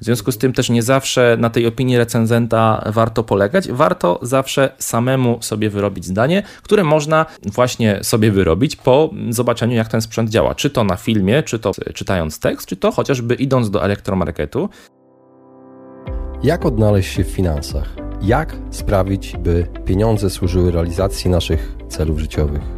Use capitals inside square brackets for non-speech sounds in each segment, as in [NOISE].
W związku z tym też nie zawsze na tej opinii recenzenta warto polegać. Warto zawsze samemu sobie wyrobić zdanie, które można właśnie sobie wyrobić po zobaczeniu, jak ten sprzęt działa. Czy to na filmie, czy to czytając tekst, czy to chociażby idąc do elektromarketu. Jak odnaleźć się w finansach? Jak sprawić, by pieniądze służyły realizacji naszych celów życiowych?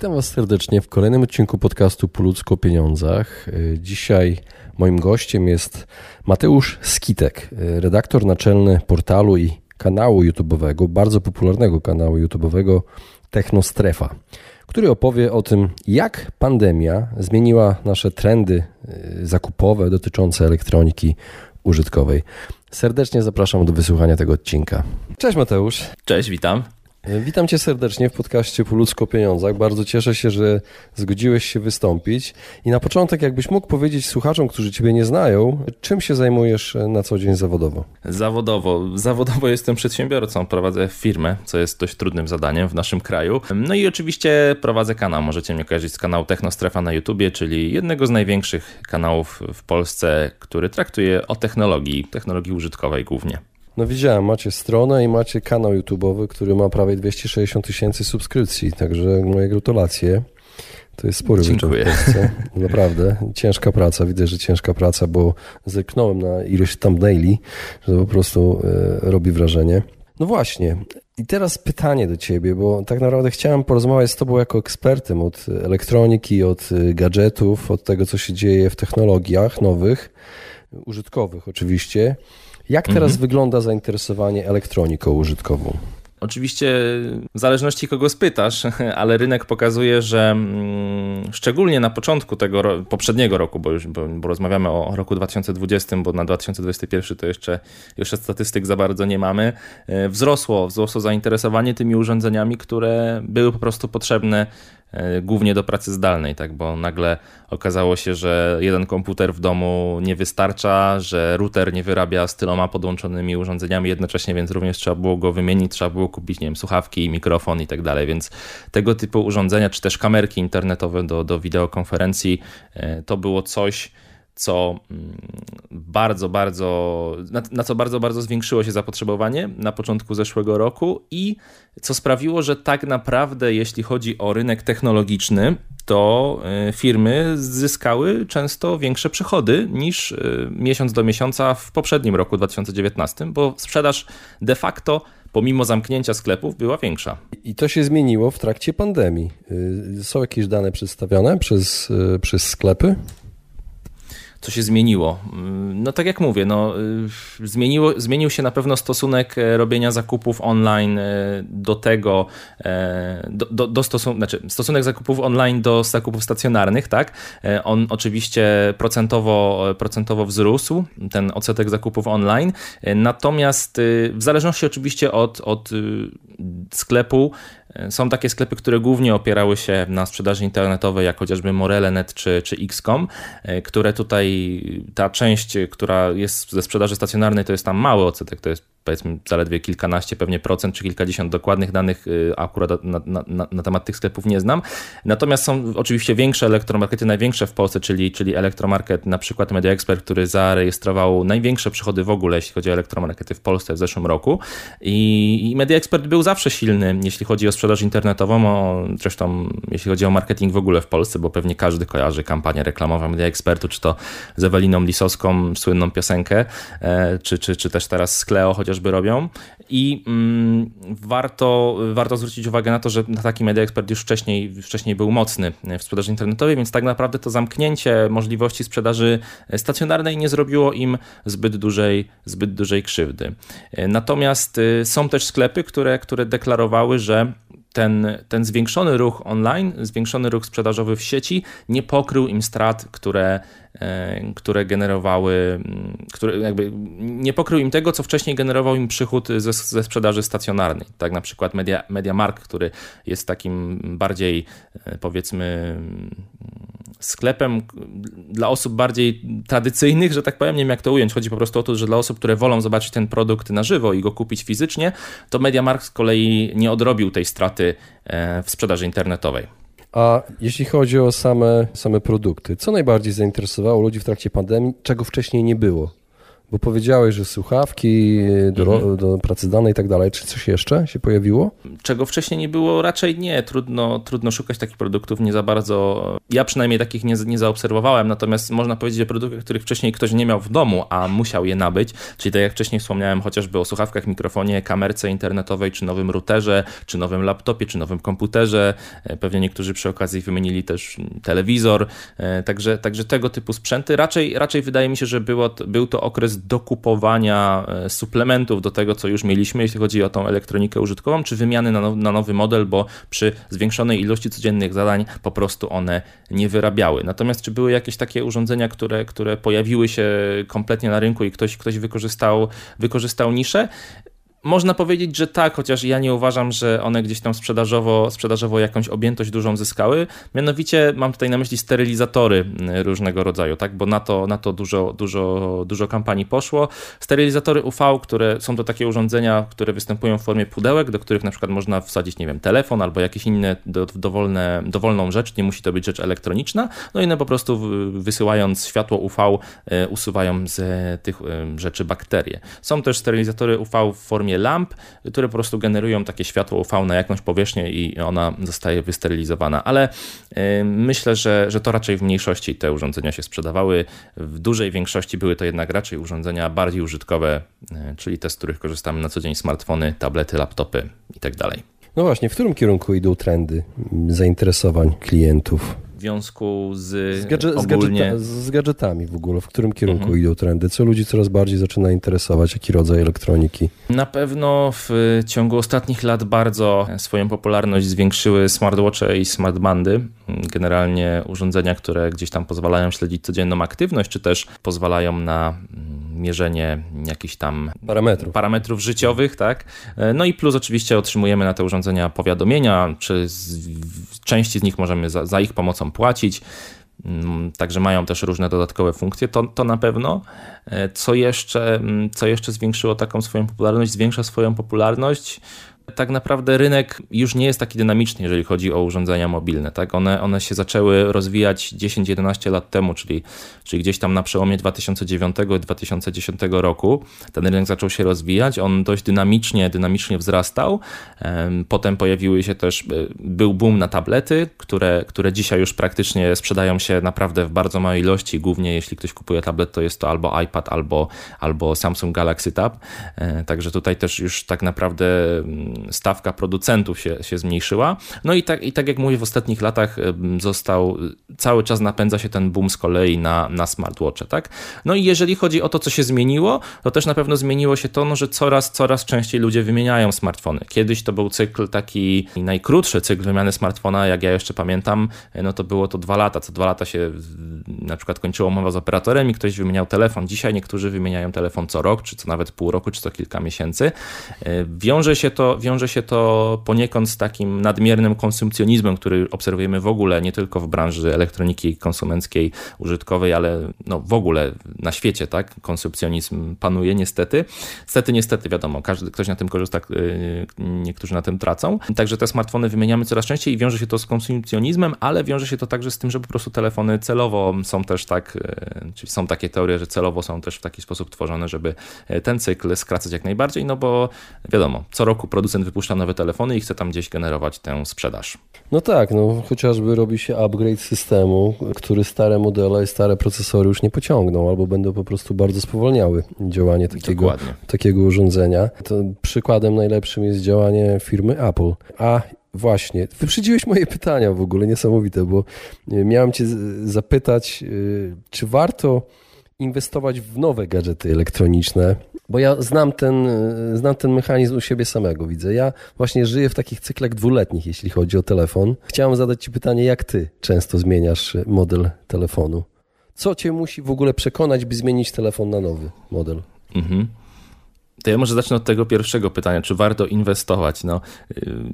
Witam Was serdecznie w kolejnym odcinku podcastu Po ludzku o pieniądzach. Dzisiaj moim gościem jest Mateusz Skitek, redaktor naczelny portalu i kanału YouTube'owego, bardzo popularnego kanału YouTube'owego Technostrefa który opowie o tym, jak pandemia zmieniła nasze trendy y, zakupowe dotyczące elektroniki użytkowej. Serdecznie zapraszam do wysłuchania tego odcinka. Cześć Mateusz. Cześć, witam. Witam Cię serdecznie w podcaście Po ludzko pieniądzach. Bardzo cieszę się, że zgodziłeś się wystąpić. I na początek, jakbyś mógł powiedzieć słuchaczom, którzy Ciebie nie znają, czym się zajmujesz na co dzień zawodowo? Zawodowo. Zawodowo jestem przedsiębiorcą, prowadzę firmę, co jest dość trudnym zadaniem w naszym kraju. No i oczywiście prowadzę kanał. Możecie mnie kojarzyć z kanału Technostrefa na YouTubie, czyli jednego z największych kanałów w Polsce, który traktuje o technologii, technologii użytkowej głównie. No widziałem, macie stronę i macie kanał YouTube'owy, który ma prawie 260 tysięcy subskrypcji, także moje gratulacje. To jest spory Polsce. Naprawdę. Ciężka praca. Widzę, że ciężka praca, bo zerknąłem na ilość thumbnaili, że po prostu e, robi wrażenie. No właśnie. I teraz pytanie do ciebie, bo tak naprawdę chciałem porozmawiać z tobą jako ekspertem od elektroniki, od e, gadżetów, od tego, co się dzieje w technologiach nowych, użytkowych oczywiście. Jak teraz mhm. wygląda zainteresowanie elektroniką użytkową? Oczywiście w zależności kogo spytasz, [LAUGHS] ale rynek pokazuje, że mm, szczególnie na początku tego poprzedniego roku, bo już bo, bo rozmawiamy o roku 2020, bo na 2021 to jeszcze, jeszcze statystyk za bardzo nie mamy, e, wzrosło, wzrosło zainteresowanie tymi urządzeniami, które były po prostu potrzebne głównie do pracy zdalnej, tak, bo nagle okazało się, że jeden komputer w domu nie wystarcza, że router nie wyrabia z tyloma podłączonymi urządzeniami jednocześnie, więc również trzeba było go wymienić, trzeba było kupić, nie wiem, słuchawki, mikrofon i tak dalej, więc tego typu urządzenia, czy też kamerki internetowe do, do wideokonferencji, e, to było coś, co mm, bardzo, bardzo, na, na, co bardzo, bardzo zwiększyło się zapotrzebowanie na początku zeszłego roku i co sprawiło, że tak naprawdę, jeśli chodzi o rynek technologiczny, to e, firmy zyskały często większe przychody niż e, miesiąc do miesiąca w poprzednim roku 2019, bo sprzedaż de facto pomimo zamknięcia sklepów była większa. I to się zmieniło w trakcie pandemii. Y, są jakieś dane przedstawione przez, y, przez sklepy? Co się zmieniło? Mm, no tak jak mówię, no, y, zmieniło, zmienił się na pewno stosunek e, robienia zakupów online e, do tego, e, do, do, do znaczy stosunek zakupów online do zakupów stacjonarnych, tak? On oczywiście procentowo, procentowo wzrósł, ten odsetek zakupów online, natomiast y, w zależności oczywiście od, od y, sklepu, są takie sklepy, które głównie opierały się na sprzedaży internetowej, jak chociażby Morele.net czy, czy XCOM, które tutaj ta część, która jest ze sprzedaży stacjonarnej, to jest tam mały odsetek, to jest powiedzmy zaledwie kilkanaście pewnie procent, czy kilkadziesiąt dokładnych danych y, akurat na, na, na, na, temat tych sklepów nie znam. Natomiast są oczywiście większe elektromarkety, największe w Polsce, czyli, czyli elektromarket, na przykład Media Expert, który zarejestrował największe przychody w ogóle, jeśli chodzi o elektromarkety w Polsce w zeszłym roku. I, i Media Expert był zawsze silny, jeśli chodzi o sprzedaż internetową, o, zresztą jeśli chodzi o marketing w ogóle w Polsce, bo pewnie każdy kojarzy kampanię reklamową Media Expertu, czy to z Eweliną Lisowską, słynną piosenkę, e, czy, czy, czy też teraz z Cleo, chociaż chociażby robią i mm, warto, warto zwrócić uwagę na to, że taki Media Expert już wcześniej, wcześniej był mocny w sprzedaży internetowej, więc tak naprawdę to zamknięcie możliwości sprzedaży stacjonarnej nie zrobiło im zbyt dużej, zbyt dużej krzywdy. Natomiast y, są też sklepy, które, które deklarowały, że ten, ten zwiększony ruch online, zwiększony ruch sprzedażowy w sieci nie pokrył im strat, które, e, które generowały, które jakby nie pokrył im tego, co wcześniej generował im przychód ze, ze sprzedaży stacjonarnej. Tak na przykład Media, MediaMarkt, który jest takim bardziej e, powiedzmy sklepem dla osób bardziej tradycyjnych, że tak powiem, nie wiem jak to ująć. Chodzi po prostu o to, że dla osób, które wolą zobaczyć ten produkt na żywo i go kupić fizycznie, to MediaMarkt z kolei nie odrobił tej straty e, w sprzedaży internetowej. A jeśli chodzi o same, same produkty, co najbardziej zainteresowało ludzi w trakcie pandemii, czego wcześniej nie było? Bo powiedziałeś, że słuchawki do, mhm. do pracy danej i tak dalej. Czy coś jeszcze się pojawiło? Czego wcześniej nie było? Raczej nie. Trudno, trudno szukać takich produktów, nie za bardzo. Ja przynajmniej takich nie, nie zaobserwowałem, natomiast można powiedzieć o produktach, których wcześniej ktoś nie miał w domu, a musiał je nabyć. Czyli tak jak wcześniej wspomniałem, chociażby o słuchawkach, mikrofonie, kamerce internetowej, czy nowym routerze, czy nowym laptopie, czy nowym komputerze. E, pewnie niektórzy przy okazji wymienili też telewizor. E, także, także tego typu sprzęty. Raczej, raczej wydaje mi się, że było, był to okres dokupowania e, suplementów do tego, co już mieliśmy, jeśli chodzi o tą elektronikę użytkową, czy wymiany na, na nowy model, bo przy zwiększonej ilości codziennych zadań po prostu one nie wyrabiały. Natomiast czy były jakieś takie urządzenia, które, które pojawiły się kompletnie na rynku i ktoś, ktoś wykorzystał, wykorzystał niszę? Można powiedzieć, że tak, chociaż ja nie uważam, że one gdzieś tam sprzedażowo, sprzedażowo jakąś objętość dużą zyskały. Mianowicie mam tutaj na myśli sterylizatory mm, różnego rodzaju, tak? bo na to, na to dużo, dużo, dużo kampanii poszło. Sterylizatory UV, które są to takie urządzenia, które występują w formie pudełek, do których na przykład można wsadzić, nie wiem, telefon albo jakieś inne do, dowolne, dowolną rzecz, nie musi to być rzecz elektroniczna, no i one po prostu wysyłając światło UV e, usuwają z tych e, rzeczy bakterie. Są też sterylizatory UV w formie lamp, które po prostu generują takie światło UV na jakąś powierzchnię i ona zostaje wysterylizowana. Ale y, myślę, że, że to raczej w mniejszości te urządzenia się sprzedawały. W dużej większości były to jednak raczej urządzenia bardziej użytkowe, y, czyli te, z których korzystamy na co dzień, smartfony, tablety, laptopy itd. Tak no właśnie, w którym kierunku idą trendy zainteresowań klientów? W związku z, z, gadże, ogólnie... z, z, gadżetami w ogóle, w którym kierunku mhm. idą trendy? Co ludzi coraz bardziej zaczyna interesować? Jaki rodzaj elektroniki? Na pewno w ciągu ostatnich lat bardzo swoją popularność zwiększyły smartwatche i smartbandy. Generalnie urządzenia, które gdzieś tam pozwalają śledzić codzienną aktywność, czy też pozwalają na mierzenie jakichś tam parametrów, parametrów życiowych, tak? No i plus oczywiście otrzymujemy na te urządzenia powiadomienia, czy z, części z nich możemy za, za ich pomocą płacić. Mm, także mają też różne dodatkowe funkcje, to, to na pewno. E, co jeszcze, mm, co jeszcze zwiększyło taką swoją popularność? Zwiększa swoją popularność tak naprawdę rynek już nie jest taki dynamiczny, jeżeli chodzi o urządzenia mobilne. Tak? One, one się zaczęły rozwijać 10-11 lat temu, czyli, czyli gdzieś tam na przełomie 2009 i 2010 roku. Ten rynek zaczął się rozwijać, on dość dynamicznie, dynamicznie wzrastał. Potem pojawiły się też, e, był boom na tablety, które, które dzisiaj już praktycznie sprzedają się naprawdę w bardzo małej ilości. Głównie jeśli ktoś kupuje tablet, to jest to albo iPad, albo, albo Samsung Galaxy Tab. E, także tutaj też już tak naprawdę mm, stawka producentów się, się zmniejszyła. No i tak, i tak jak mówię, w ostatnich latach został, cały czas napędza się ten boom z kolei na, na smartwatche, tak? No i jeżeli chodzi o to, co się zmieniło, to też na pewno zmieniło się to, no, że coraz, coraz częściej ludzie wymieniają smartfony. Kiedyś to był cykl taki najkrótszy cykl wymiany smartfona, jak ja jeszcze pamiętam, no to było to dwa lata. Co dwa lata się na przykład kończyła umowa z operatorem i ktoś wymieniał telefon. Dzisiaj niektórzy wymieniają telefon co rok, czy co nawet pół roku, czy co kilka miesięcy. E, wiąże się to, wiąże się to poniekąd z takim nadmiernym konsumpcjonizmem, który obserwujemy w ogóle, nie tylko w branży elektroniki konsumenckiej, użytkowej, ale no w ogóle na świecie, tak? Konsumpcjonizm panuje niestety. Niestety, niestety, wiadomo, każdy, ktoś na tym korzysta, y, niektórzy na tym tracą. Także te smartfony wymieniamy coraz częściej i wiąże się to z konsumpcjonizmem, ale wiąże się to także z tym, że po prostu telefony celowo są też tak, y, czyli są takie teorie, że celowo są też w taki sposób tworzone, żeby y, ten cykl skracać jak najbardziej, no bo wiadomo, co roku producent wypuszcza nowe telefony i chce tam gdzieś generować tę sprzedaż. No tak, no chociażby robi się upgrade systemu, który stare modele i stare procesory już nie pociągną, albo będą po prostu bardzo spowolniały działanie takiego, takiego urządzenia. To przykładem najlepszym jest działanie firmy Apple. A Właśnie, wyprzedziłeś moje pytania w ogóle, niesamowite, bo miałem Cię zapytać, y, czy warto inwestować w nowe gadżety elektroniczne, Bo ja znam ten, znam ten mechanizm u siebie samego, widzę. Ja właśnie żyję w takich cyklach dwuletnich, jeśli chodzi o telefon. Chciałem zadać Ci pytanie, jak Ty często zmieniasz model telefonu? Co Cię musi w ogóle przekonać, by zmienić telefon na nowy model? Mhm. To ja może zacznę od tego pierwszego pytania, czy warto inwestować? No, y,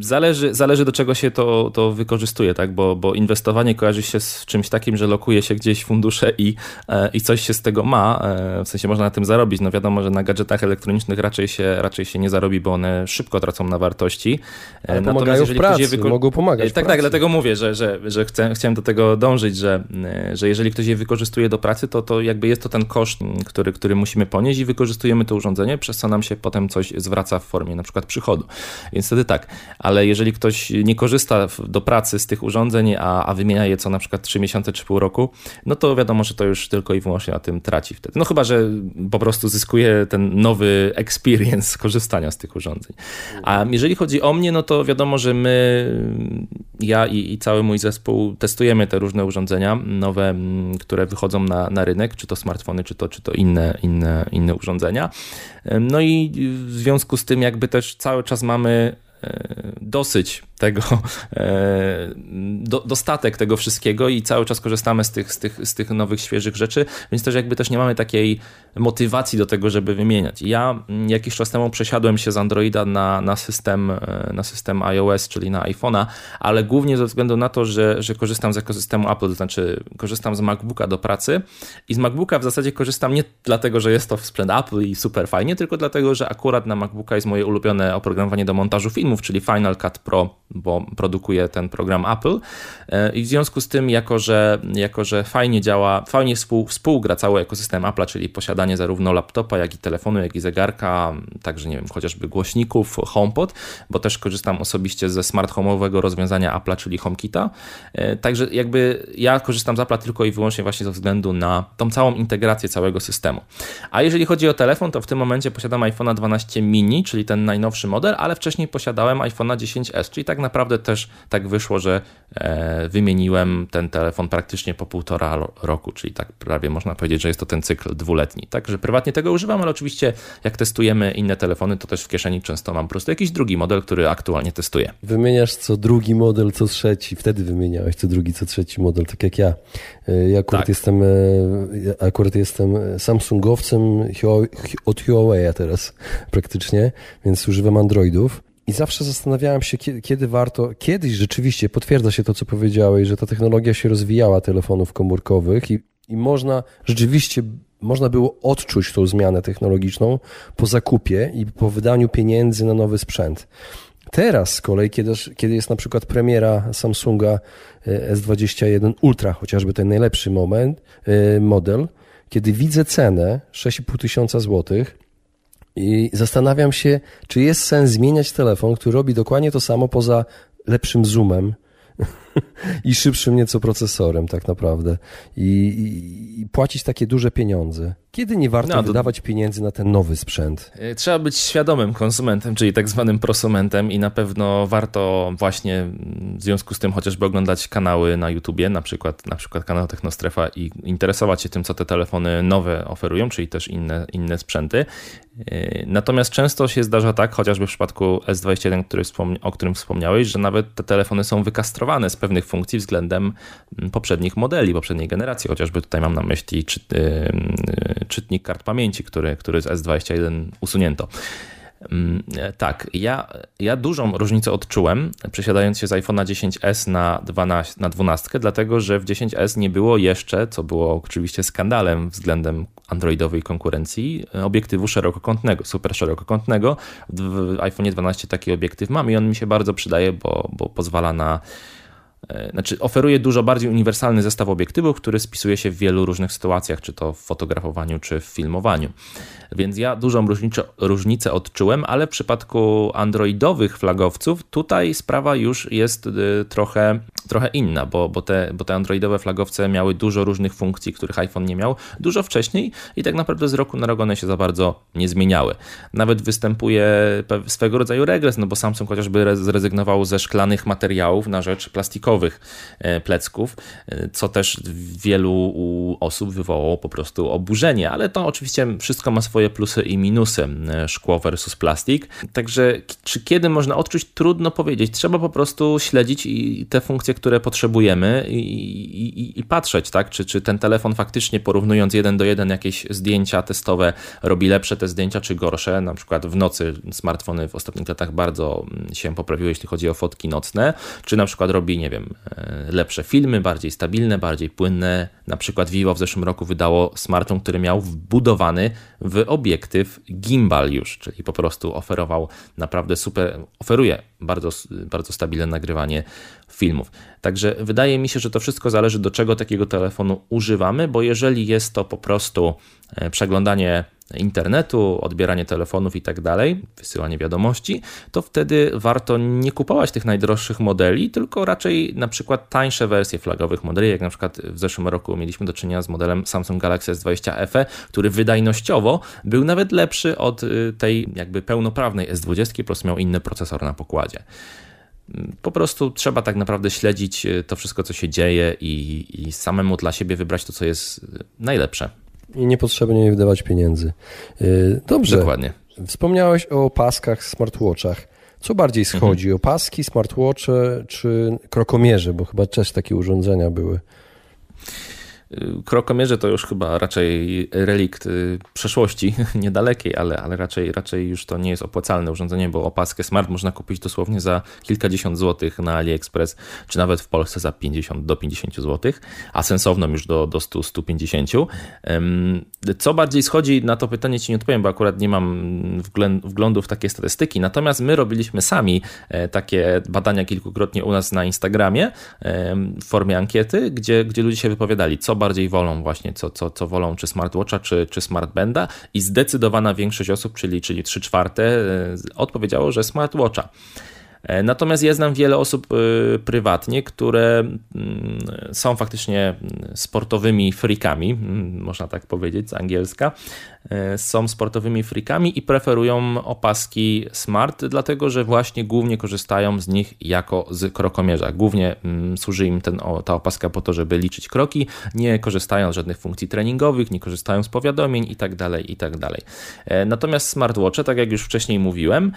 zależy, zależy do czego się to, to wykorzystuje, tak? Bo, bo inwestowanie kojarzy się z czymś takim, że lokuje się gdzieś fundusze i, e, i coś się z tego ma, e, w sensie można na tym zarobić. No wiadomo, że na gadżetach elektronicznych raczej się, raczej się nie zarobi, bo one szybko tracą na wartości. E, Ale Natomiast pomagają w pracy, wyko... mogą pomagać Tak, tak, dlatego mówię, że, że, że chcę, chciałem do tego dążyć, że, że jeżeli ktoś je wykorzystuje do pracy, to, to jakby jest to ten koszt, który, który musimy ponieść i wykorzystujemy to urządzenie, przez co nam się potem coś zwraca w formie na przykład przychodu. Więc wtedy tak, ale jeżeli ktoś nie korzysta do pracy z tych urządzeń, a, a wymienia je co na przykład 3 miesiące czy pół roku, no to wiadomo, że to już tylko i wyłącznie na tym traci wtedy. No chyba, że po prostu zyskuje ten nowy experience korzystania z tych urządzeń. A jeżeli chodzi o mnie, no to wiadomo, że my, ja i, i cały mój zespół testujemy te różne urządzenia nowe, które wychodzą na, na rynek, czy to smartfony, czy to, czy to inne, inne, inne urządzenia. No i w związku z tym jakby też cały czas mamy e, dosyć tego, e, do, dostatek tego wszystkiego i cały czas korzystamy z tych, z, tych, z tych nowych, świeżych rzeczy, więc też jakby też nie mamy takiej motywacji do tego, żeby wymieniać. Ja jakiś czas temu przesiadłem się z Androida na, na, system, e, na system iOS, czyli na iPhone'a, ale głównie ze względu na to, że, że korzystam z ekosystemu Apple, to znaczy korzystam z MacBooka do pracy i z MacBooka w zasadzie korzystam nie dlatego, że jest to sprzęt Apple i super fajnie, tylko dlatego, że akurat na MacBooka jest moje ulubione oprogramowanie do montażu filmów, czyli Final Cut Pro bo produkuje ten program Apple. E, I w związku z tym, jako że, jako że fajnie działa, fajnie współ, współgra cały ekosystem Apple'a, czyli posiadanie zarówno laptopa, jak i telefonu, jak i zegarka, także nie wiem, chociażby głośników, HomePod, bo też korzystam osobiście ze smart home'owego rozwiązania Apple'a, czyli HomeKita. E, także jakby ja korzystam z Apple'a tylko i wyłącznie właśnie ze względu na tą całą integrację całego systemu. A jeżeli chodzi o telefon, to w tym momencie posiadam iPhone'a 12 mini, czyli ten najnowszy model, ale wcześniej posiadałem iPhone'a 10s, czyli tak naprawdę też tak wyszło, że e, wymieniłem ten telefon praktycznie po półtora roku, czyli tak prawie można powiedzieć, że jest to ten cykl dwuletni. Także prywatnie tego używam, ale oczywiście jak testujemy inne telefony, to też w kieszeni często mam po prostu jakiś drugi model, który aktualnie testuję. Wymieniasz co drugi model, co trzeci. Wtedy wymieniałeś co drugi, co trzeci model, tak jak ja. E, ja akurat, tak. jestem, e, akurat jestem Samsungowcem od Huawei teraz praktycznie, więc używam Androidów. I zawsze zastanawiałem się, kiedy, kiedy, warto. Kiedyś rzeczywiście potwierdza się to, co powiedziałeś, że ta technologia się rozwijała telefonów komórkowych i, i można rzeczywiście można było odczuć tą zmianę technologiczną po zakupie i po wydaniu pieniędzy na nowy sprzęt. Teraz z kolei, kiedy, kiedy jest na przykład premiera Samsunga e, S21 Ultra, chociażby ten najlepszy moment, e, model, kiedy widzę cenę 6,5 tysiąca złotych, i zastanawiam się, czy jest sens zmieniać telefon, który robi dokładnie to samo poza lepszym zoomem [LAUGHS] i szybszym nieco procesorem tak naprawdę I, i, i, płacić takie duże pieniądze. Kiedy nie warto no, to... wydawać pieniędzy na ten nowy sprzęt? E, trzeba być świadomym konsumentem, czyli tak zwanym prosumentem i na pewno warto właśnie w związku z tym chociażby oglądać kanały na YouTubie, na przykład, na przykład kanał Technostrefa i interesować się tym, co te telefony nowe oferują, czyli też inne, inne sprzęty. E, natomiast często się zdarza tak, chociażby w przypadku S21, który o którym wspomniałeś, że nawet te telefony są wykastrowane z pewnych funkcji względem poprzednich modeli, poprzedniej generacji. Chociażby tutaj mam na myśli czy, yy, czytnik kart pamięci, który, który z S21 usunięto. Mm, tak, ja, ja dużą różnicę odczułem, przesiadając się z iPhone'a 10s na 12, na 12, dlatego że w 10s nie było jeszcze, co było oczywiście skandalem względem androidowej konkurencji, obiektywu szerokokątnego, super szerokokątnego. W iPhone 12 taki obiektyw mam i on mi się bardzo przydaje, bo, bo pozwala na znaczy oferuje dużo bardziej uniwersalny zestaw obiektywów, który spisuje się w wielu różnych sytuacjach, czy to w fotografowaniu, czy w filmowaniu. Więc ja dużą różnicę, różnicę odczułem, ale w przypadku androidowych flagowców tutaj sprawa już jest y, trochę, trochę inna, bo, bo, te, bo te androidowe flagowce miały dużo różnych funkcji, których iPhone nie miał dużo wcześniej i tak naprawdę z roku na rok one się za bardzo nie zmieniały. Nawet występuje swego rodzaju regres, no bo Samsung chociażby zrezygnował ze szklanych materiałów na rzecz plastikowych plastikowych plecków, co też wielu osób wywołało po prostu oburzenie, ale to oczywiście wszystko ma swoje plusy i minusy, szkło versus plastik. Także czy kiedy można odczuć? Trudno powiedzieć. Trzeba po prostu śledzić i te funkcje, które potrzebujemy i, i, i patrzeć, tak? Czy, czy ten telefon faktycznie porównując jeden do jeden jakieś zdjęcia testowe robi lepsze te zdjęcia, czy gorsze. Na przykład w nocy smartfony w ostatnich latach bardzo mm, się poprawiły, jeśli chodzi o fotki nocne, czy na przykład robi, nie wiem, e, lepsze filmy, bardziej stabilne, bardziej płynne. Na przykład Vivo w zeszłym roku wydało smartfon, który miał wbudowany w obiektyw gimbal już, czyli po prostu oferował naprawdę super, oferuje bardzo, bardzo stabilne nagrywanie filmów. Także wydaje mi się, że to wszystko zależy do czego takiego telefonu używamy, bo jeżeli jest to po prostu e, przeglądanie internetu, odbieranie telefonów i tak dalej, wysyłanie wiadomości, to wtedy warto nie kupować tych najdroższych modeli, tylko raczej na przykład tańsze wersje flagowych modeli, jak na przykład w zeszłym roku mieliśmy do czynienia z modelem Samsung Galaxy S20 FE, który wydajnościowo był nawet lepszy od y, tej jakby pełnoprawnej S20, po prostu miał inny procesor na pokładzie. Po prostu trzeba tak naprawdę śledzić y, to wszystko, co się dzieje i, i samemu dla siebie wybrać to, co jest najlepsze i niepotrzebnie nie wydawać pieniędzy. Y, dobrze. Dokładnie. Wspomniałeś o paskach, smartwatchach. Co bardziej schodzi? Mhm. Opaski, smartwatche czy krokomierze? Bo chyba też takie urządzenia były. Krokomierze to już chyba raczej relikt y, przeszłości, [LAUGHS] niedalekiej, ale, ale raczej, raczej już to nie jest opłacalne urządzenie, bo opaskę smart można kupić dosłownie za kilkadziesiąt złotych na AliExpress, czy nawet w Polsce za 50 do 50 złotych, a sensowną już do, do 100-150. Co bardziej schodzi, na to pytanie ci nie odpowiem, bo akurat nie mam wglądu w takie statystyki, natomiast my robiliśmy sami e, takie badania kilkukrotnie u nas na Instagramie w formie ankiety, gdzie, gdzie ludzie się wypowiadali, co bardziej wolą właśnie, co, co, co wolą, czy smartwatcha, czy, czy smartbanda i zdecydowana większość osób, czyli, czyli 3 czwarte, e, odpowiedziało, że smartwatcha. E, natomiast ja znam wiele osób e, prywatnie, które mm, są faktycznie sportowymi freakami, można tak powiedzieć z angielska, E, są sportowymi freakami i preferują opaski smart, dlatego że właśnie głównie korzystają z nich jako z krokomierza. Głównie mm, służy im ten, ta opaska po to, żeby liczyć kroki, nie korzystają z żadnych funkcji treningowych, nie korzystają z powiadomień itd. Tak itd. Tak e, natomiast smartwatche, tak jak już wcześniej mówiłem,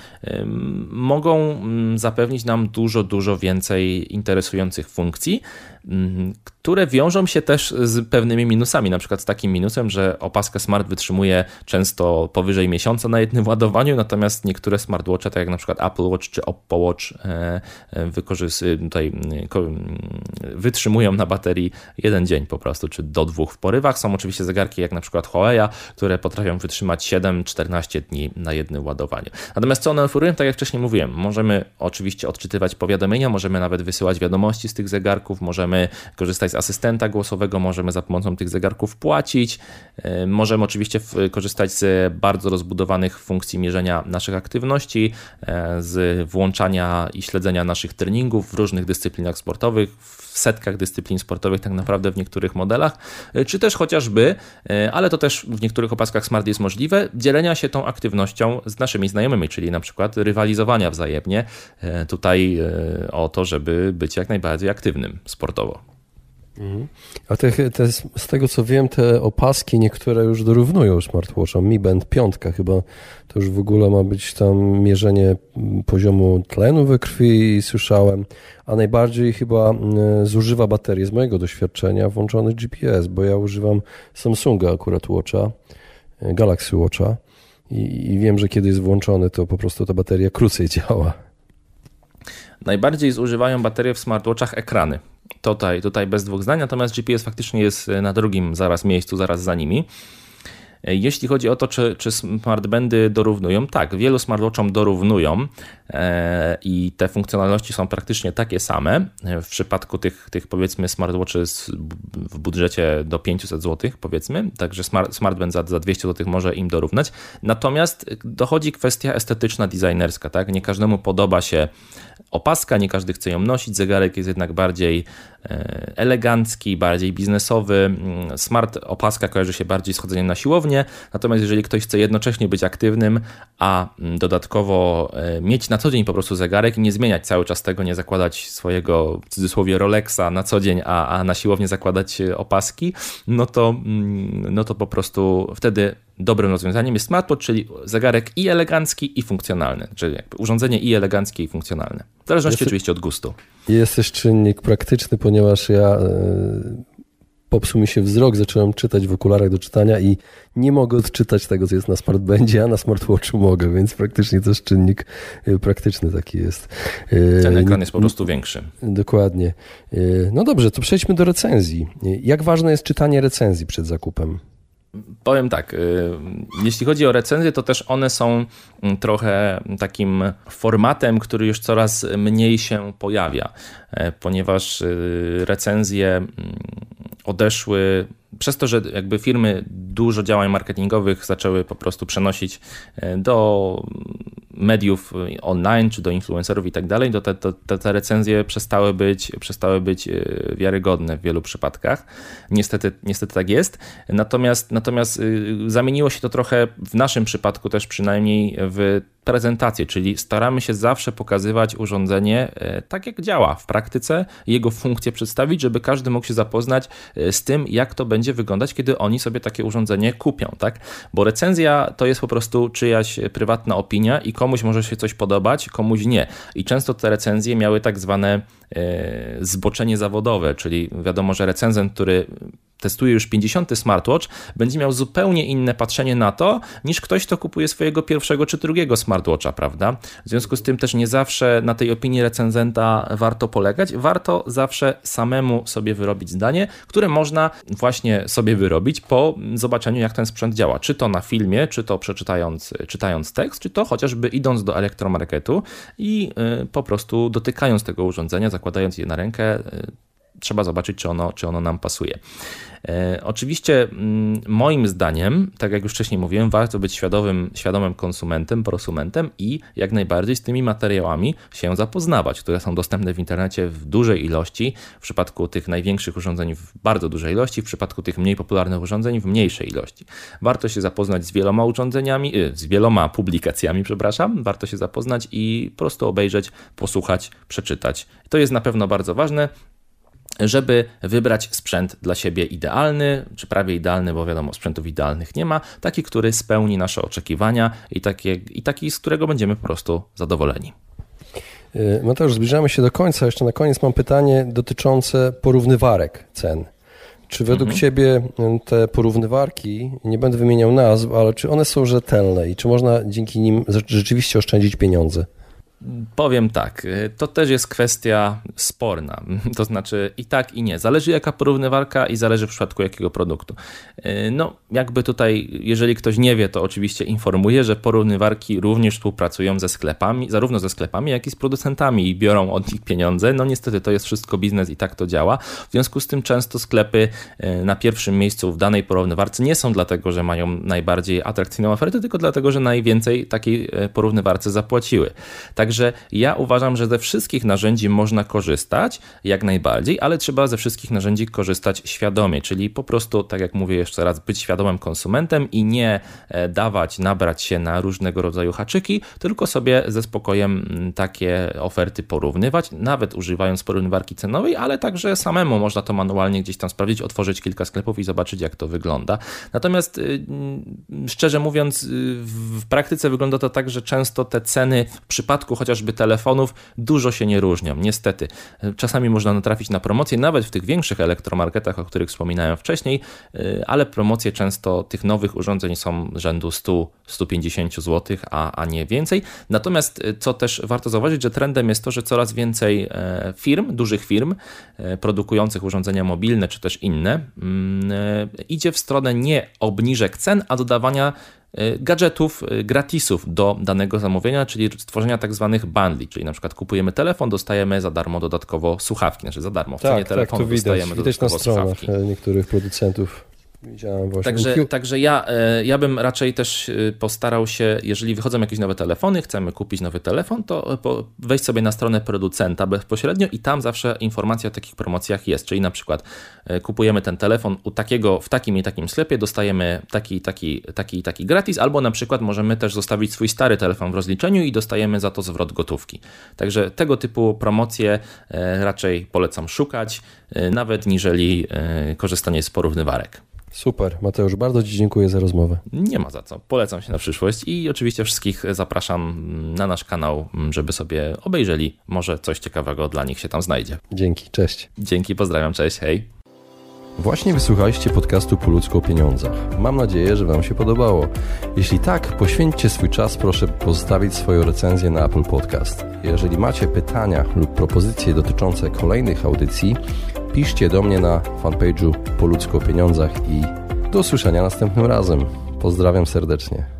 mogą mm, zapewnić nam dużo, dużo więcej interesujących funkcji. Mhm, które wiążą się też z pewnymi minusami, na przykład z takim minusem, że opaska smart wytrzymuje często powyżej miesiąca na jednym [LAUGHS] ładowaniu, natomiast niektóre smartwatche, tak jak na przykład Apple Watch czy Oppo Watch e, e, tutaj wytrzymują na baterii jeden dzień po prostu, czy do dwóch w porywach. Są oczywiście zegarki jak na przykład Huawei, które potrafią wytrzymać 7-14 dni na jednym ładowaniu. Natomiast co one oferują, tak jak wcześniej mówiłem, możemy oczywiście odczytywać powiadomienia, możemy nawet wysyłać wiadomości z tych zegarków, możemy możemy korzystać z asystenta głosowego, możemy za pomocą tych zegarków płacić, e, możemy oczywiście korzystać z bardzo rozbudowanych funkcji mierzenia naszych aktywności, e, z włączania i śledzenia naszych treningów w różnych dyscyplinach sportowych, w setkach dyscyplin sportowych, tak naprawdę w niektórych modelach, e, czy też chociażby, ale to też w niektórych opaskach Smart jest możliwe, dzielenia się tą aktywnością z naszymi znajomymi, czyli na przykład rywalizowania wzajemnie tutaj o to, żeby być jak najbardziej aktywnym sportowo. Mhm. A te, te, z tego co wiem, te opaski niektóre już dorównują smartwatchom. Mi Band 5 chyba to już w ogóle ma być tam mierzenie poziomu tlenu we krwi, słyszałem, a najbardziej chyba zużywa baterię z mojego doświadczenia włączony GPS, bo ja używam Samsunga akurat Watcha, e, Galaxy Watcha i, i wiem, że kiedy jest włączony, to po prostu ta bateria krócej [LAUGHS] działa. Najbardziej zużywają baterie w smartwatchach ekrany. Tutaj, tutaj bez dwóch zdań, natomiast GPS faktycznie jest na drugim zaraz miejscu, zaraz za nimi. Jeśli chodzi o to, czy, czy smartbandy dorównują, tak, wielu smartwatchom dorównują e, i te funkcjonalności są praktycznie takie same. W przypadku tych, tych powiedzmy smartwatchy w budżecie do 500 zł, powiedzmy, także smart, smartband za, za 200 zł może im dorównać. Natomiast dochodzi kwestia estetyczna, designerska, tak? Nie każdemu podoba się opaska, nie każdy chce ją nosić. Zegarek jest jednak bardziej e, elegancki, bardziej biznesowy. Mm, smart opaska kojarzy się bardziej z chodzeniem na siłowni siłownię, natomiast jeżeli ktoś chce jednocześnie być aktywnym, a mm, dodatkowo e, mieć na co dzień po prostu zegarek i nie zmieniać cały czas tego, nie zakładać swojego w cudzysłowie Rolexa na co dzień, a, a na siłownię zakładać e, opaski, no to, mm, no to po prostu wtedy dobrym rozwiązaniem jest smartwatch, czyli zegarek i elegancki, i funkcjonalny, czyli urządzenie i eleganckie, i funkcjonalne. W zależności jest, oczywiście od gustu. Jest też czynnik praktyczny, ponieważ ja e, popsuł mi się wzrok, zacząłem czytać w okularach do czytania i nie mogę odczytać tego, co jest na smartbandzie, a na smartwatchu mogę, więc praktycznie też czynnik e, praktyczny taki jest. E, Ten ekran jest po prostu większy. Dokładnie. No dobrze, to przejdźmy do recenzji. Jak ważne jest czytanie recenzji przed zakupem? Powiem tak, y, jeśli chodzi o recenzje, to też one są mm, trochę takim formatem, który już coraz mniej się pojawia, e, ponieważ y, recenzje mm, odeszły przez to, że jakby firmy dużo działań marketingowych zaczęły po prostu przenosić e, do mediów online, czy do influencerów i tak dalej, to te, te, te recenzje przestały być, przestały być e, wiarygodne w wielu przypadkach. Niestety, niestety tak jest. Natomiast, natomiast e, zamieniło się to trochę w naszym przypadku też przynajmniej w prezentację, czyli staramy się zawsze pokazywać urządzenie tak, jak działa w praktyce, jego funkcję przedstawić, żeby każdy mógł się zapoznać z tym, jak to będzie wyglądać, kiedy oni sobie takie urządzenie kupią, tak? Bo recenzja to jest po prostu czyjaś prywatna opinia i komuś może się coś podobać, komuś nie. I często te recenzje miały tak zwane zboczenie zawodowe, czyli wiadomo, że recenzent, który testuje już 50 smartwatch, będzie miał zupełnie inne patrzenie na to, niż ktoś, kto kupuje swojego pierwszego czy drugiego smartwatcha, prawda? W związku z tym też nie zawsze na tej opinii recenzenta warto polegać. Warto zawsze samemu sobie wyrobić zdanie, które można właśnie sobie wyrobić po zobaczeniu, jak ten sprzęt działa. Czy to na filmie, czy to przeczytając czytając tekst, czy to chociażby idąc do elektromarketu i y, po prostu dotykając tego urządzenia, zakładając je na rękę, y, trzeba zobaczyć, czy ono, czy ono nam pasuje. E, oczywiście, mm, moim zdaniem, tak jak już wcześniej mówiłem, warto być świadomym, świadomym konsumentem, prosumentem i jak najbardziej z tymi materiałami się zapoznawać, które są dostępne w internecie w dużej ilości, w przypadku tych największych urządzeń w bardzo dużej ilości, w przypadku tych mniej popularnych urządzeń w mniejszej ilości. Warto się zapoznać z wieloma urządzeniami, y, z wieloma publikacjami, przepraszam, warto się zapoznać i po prostu obejrzeć, posłuchać, przeczytać. To jest na pewno bardzo ważne żeby wybrać sprzęt dla siebie idealny, czy prawie idealny, bo wiadomo, sprzętów idealnych nie ma, taki, który spełni nasze oczekiwania i, takie, i taki, z którego będziemy po prostu zadowoleni. Y, Mateusz, zbliżamy się do końca. Jeszcze na koniec mam pytanie dotyczące porównywarek cen. Czy według mhm. Ciebie y, te porównywarki, nie będę wymieniał nazw, ale czy one są rzetelne i czy można dzięki nim rzeczywiście oszczędzić pieniądze? Powiem tak, y, to też jest kwestia sporna, [LAUGHS] to znaczy i tak i nie. Zależy jaka porównywarka i zależy w przypadku jakiego produktu. Y, no, jakby tutaj, jeżeli ktoś nie wie, to oczywiście informuję, że porównywarki również współpracują ze sklepami, zarówno ze sklepami, jak i z producentami i biorą od nich pieniądze. No niestety to jest wszystko biznes i tak to działa. W związku z tym często sklepy y, na pierwszym miejscu w danej porównywarce nie są dlatego, że mają najbardziej atrakcyjną ofertę, tylko dlatego, że najwięcej takiej porównywarce zapłaciły. Tak Także ja uważam, że ze wszystkich narzędzi można korzystać jak najbardziej, ale trzeba ze wszystkich narzędzi korzystać świadomie, czyli po prostu, tak jak mówię jeszcze raz, być świadomym konsumentem i nie e, dawać, nabrać się na różnego rodzaju haczyki, tylko sobie ze spokojem mm, takie oferty porównywać, nawet używając porównywarki cenowej, ale także samemu można to manualnie gdzieś tam sprawdzić, otworzyć kilka sklepów i zobaczyć, jak to wygląda. Natomiast y, mm, szczerze mówiąc, y, w praktyce wygląda to tak, że często te ceny w przypadku chociażby telefonów dużo się nie różnią. Niestety, czasami można natrafić na promocje, nawet w tych większych elektromarketach, o których wspominałem wcześniej, y, ale promocje często tych nowych urządzeń są rzędu 100-150 zł, a, a nie więcej. Natomiast y, co też warto zauważyć, że trendem jest to, że coraz więcej e, firm, dużych firm e, produkujących urządzenia mobilne czy też inne, mm, e, idzie w stronę nie obniżek cen, a dodawania gadżetów, e, gratisów do danego zamówienia, czyli stworzenia tak zwanych bundli, czyli na przykład kupujemy telefon, dostajemy za darmo dodatkowo słuchawki, znaczy za darmo, w tak, cenie tak, telefonu to widać, dostajemy widać dodatkowo na stronach słuchawki. E, niektórych producentów. Widziałem właśnie. Także, także ja, e, ja bym raczej też e, postarał się, jeżeli wychodzą jakieś nowe telefony, chcemy kupić nowy telefon, to wejść sobie na stronę producenta bezpośrednio i tam zawsze informacja o takich promocjach jest. Czyli na przykład e, kupujemy ten telefon u takiego, w takim i takim sklepie, dostajemy taki, taki, taki, taki gratis, albo na przykład możemy też zostawić swój stary telefon w rozliczeniu i dostajemy za to zwrot gotówki. Także tego typu promocje raczej polecam szukać, nawet niżeli korzystanie z porównywarek. Super. Mateusz, bardzo Ci dziękuję za rozmowę. Nie ma za co. Polecam się na przyszłość i oczywiście wszystkich zapraszam na nasz kanał, żeby sobie obejrzeli. Może coś ciekawego dla nich się tam znajdzie. Dzięki, cześć. Dzięki, pozdrawiam, cześć, hej. Właśnie wysłuchaliście podcastu Po ludzku o pieniądzach. Mam nadzieję, że Wam się podobało. Jeśli tak, poświęćcie swój czas, proszę pozostawić swoją recenzję na Apple Podcast. Jeżeli macie pytania lub propozycje dotyczące kolejnych audycji, piszcie do mnie na fanpage'u Po ludzku o pieniądzach i do usłyszenia następnym razem. Pozdrawiam serdecznie.